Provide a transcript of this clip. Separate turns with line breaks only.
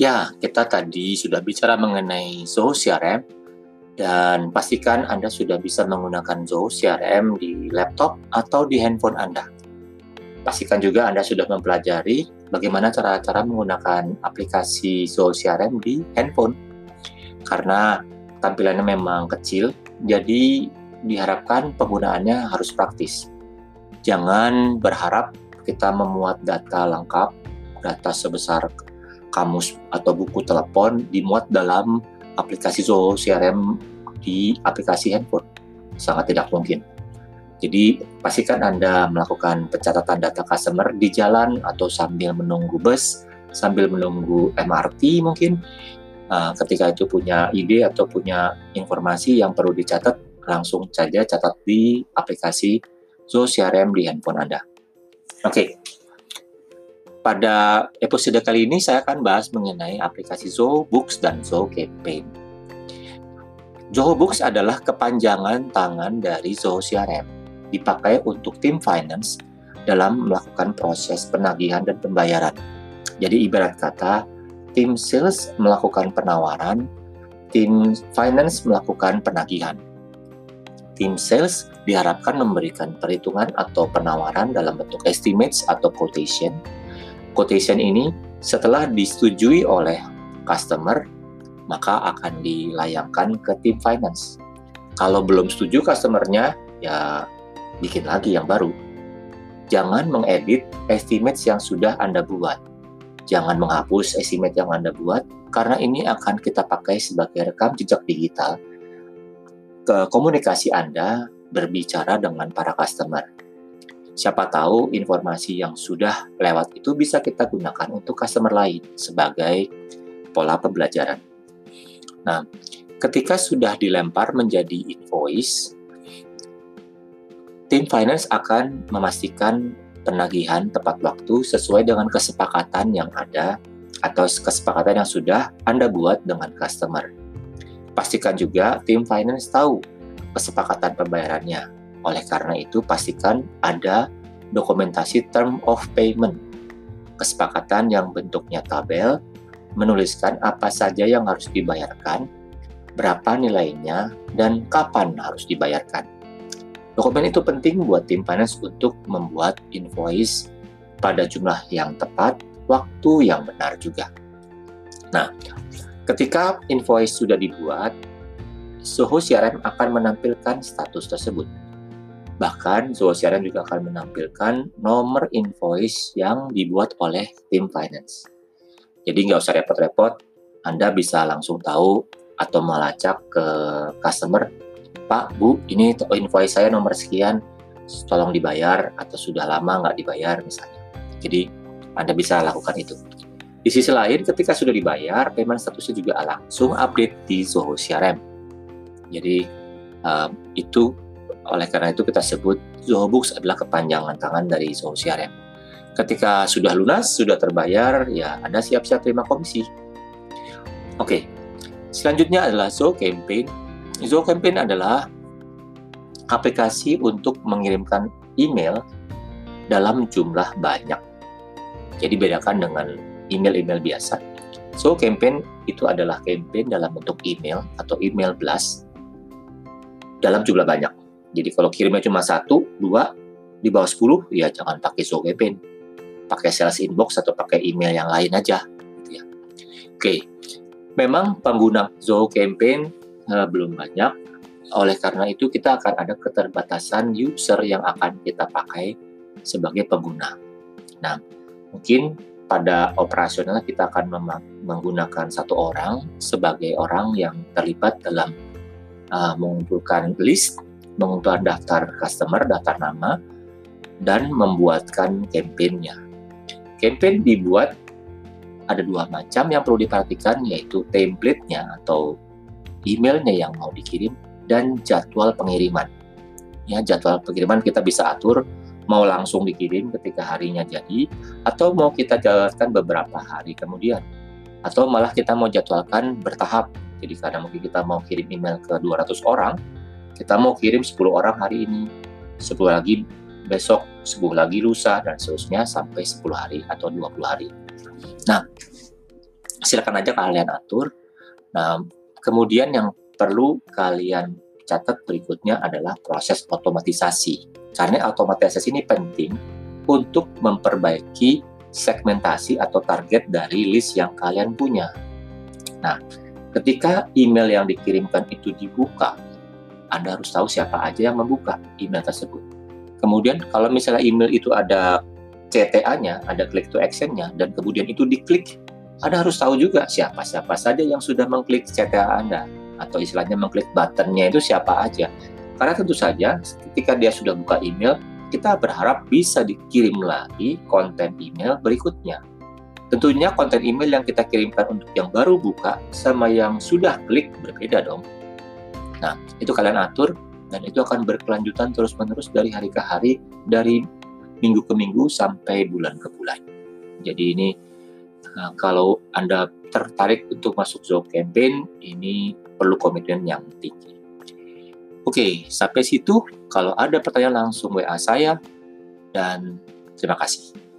Ya, kita tadi sudah bicara mengenai Zoho CRM dan pastikan Anda sudah bisa menggunakan Zoho CRM di laptop atau di handphone Anda. Pastikan juga Anda sudah mempelajari bagaimana cara-cara menggunakan aplikasi Zoho CRM di handphone. Karena tampilannya memang kecil, jadi diharapkan penggunaannya harus praktis. Jangan berharap kita memuat data lengkap, data sebesar kamus atau buku telepon dimuat dalam aplikasi Zoho CRM di aplikasi handphone. Sangat tidak mungkin. Jadi pastikan Anda melakukan pencatatan data customer di jalan atau sambil menunggu bus, sambil menunggu MRT mungkin. Nah, ketika itu punya ide atau punya informasi yang perlu dicatat, langsung saja catat di aplikasi Zoho CRM di handphone Anda. Oke, okay. Pada episode kali ini saya akan bahas mengenai aplikasi Zoho Books dan Zoho Campaign. Zoho Books adalah kepanjangan tangan dari Zoho CRM, dipakai untuk tim finance dalam melakukan proses penagihan dan pembayaran. Jadi ibarat kata, tim sales melakukan penawaran, tim finance melakukan penagihan. Tim sales diharapkan memberikan perhitungan atau penawaran dalam bentuk estimates atau quotation, quotation ini setelah disetujui oleh customer, maka akan dilayangkan ke tim finance. Kalau belum setuju customernya, ya bikin lagi yang baru. Jangan mengedit estimates yang sudah Anda buat. Jangan menghapus estimate yang Anda buat, karena ini akan kita pakai sebagai rekam jejak digital ke komunikasi Anda berbicara dengan para customer. Siapa tahu informasi yang sudah lewat itu bisa kita gunakan untuk customer lain sebagai pola pembelajaran. Nah, ketika sudah dilempar menjadi invoice, tim finance akan memastikan penagihan tepat waktu sesuai dengan kesepakatan yang ada atau kesepakatan yang sudah Anda buat dengan customer. Pastikan juga tim finance tahu kesepakatan pembayarannya oleh karena itu, pastikan ada dokumentasi term of payment, kesepakatan yang bentuknya tabel, menuliskan apa saja yang harus dibayarkan, berapa nilainya, dan kapan harus dibayarkan. Dokumen itu penting buat tim finance untuk membuat invoice pada jumlah yang tepat, waktu yang benar juga. Nah, ketika invoice sudah dibuat, Soho CRM akan menampilkan status tersebut. Bahkan Zoho CRM juga akan menampilkan nomor invoice yang dibuat oleh tim finance. Jadi nggak usah repot-repot, Anda bisa langsung tahu atau melacak ke customer, Pak, Bu, ini invoice saya nomor sekian, tolong dibayar atau sudah lama nggak dibayar misalnya. Jadi Anda bisa lakukan itu. Di sisi lain, ketika sudah dibayar, payment statusnya juga langsung update di Zoho CRM. Jadi uh, itu oleh karena itu kita sebut Zoho Books adalah kepanjangan tangan dari Zoho CRM. Ketika sudah lunas, sudah terbayar, ya Anda siap-siap terima komisi. Oke, selanjutnya adalah Zoho Campaign. Zoho Campaign adalah aplikasi untuk mengirimkan email dalam jumlah banyak. Jadi bedakan dengan email-email biasa. So, campaign itu adalah campaign dalam bentuk email atau email blast dalam jumlah banyak. Jadi kalau kirimnya cuma satu, dua, di bawah 10, ya jangan pakai Campaign. Pakai sales inbox atau pakai email yang lain aja. Gitu ya. Oke, memang pengguna Zoho Campaign uh, belum banyak. Oleh karena itu kita akan ada keterbatasan user yang akan kita pakai sebagai pengguna. Nah, mungkin pada operasional kita akan menggunakan satu orang sebagai orang yang terlibat dalam uh, mengumpulkan list mengumpulkan daftar customer, daftar nama, dan membuatkan campaignnya. Campaign dibuat ada dua macam yang perlu diperhatikan yaitu template-nya atau emailnya yang mau dikirim dan jadwal pengiriman. Ya, jadwal pengiriman kita bisa atur mau langsung dikirim ketika harinya jadi atau mau kita jalankan beberapa hari kemudian atau malah kita mau jadwalkan bertahap. Jadi karena mungkin kita mau kirim email ke 200 orang, kita mau kirim 10 orang hari ini, 10 lagi besok, 10 lagi lusa, dan seterusnya sampai 10 hari atau 20 hari. Nah, silakan aja kalian atur. Nah, kemudian yang perlu kalian catat berikutnya adalah proses otomatisasi. Karena otomatisasi ini penting untuk memperbaiki segmentasi atau target dari list yang kalian punya. Nah, ketika email yang dikirimkan itu dibuka, Anda harus tahu siapa aja yang membuka email tersebut. Kemudian kalau misalnya email itu ada CTA-nya, ada click to action-nya, dan kemudian itu diklik, Anda harus tahu juga siapa-siapa saja yang sudah mengklik CTA Anda, atau istilahnya mengklik buttonnya itu siapa aja. Karena tentu saja ketika dia sudah buka email, kita berharap bisa dikirim lagi konten email berikutnya. Tentunya konten email yang kita kirimkan untuk yang baru buka sama yang sudah klik berbeda dong. Nah, itu kalian atur dan itu akan berkelanjutan terus-menerus dari hari ke hari, dari minggu ke minggu sampai bulan ke bulan. Jadi ini uh, kalau Anda tertarik untuk masuk Zoom Campaign, ini perlu komitmen yang tinggi. Oke, sampai situ. Kalau ada pertanyaan langsung WA saya dan terima kasih.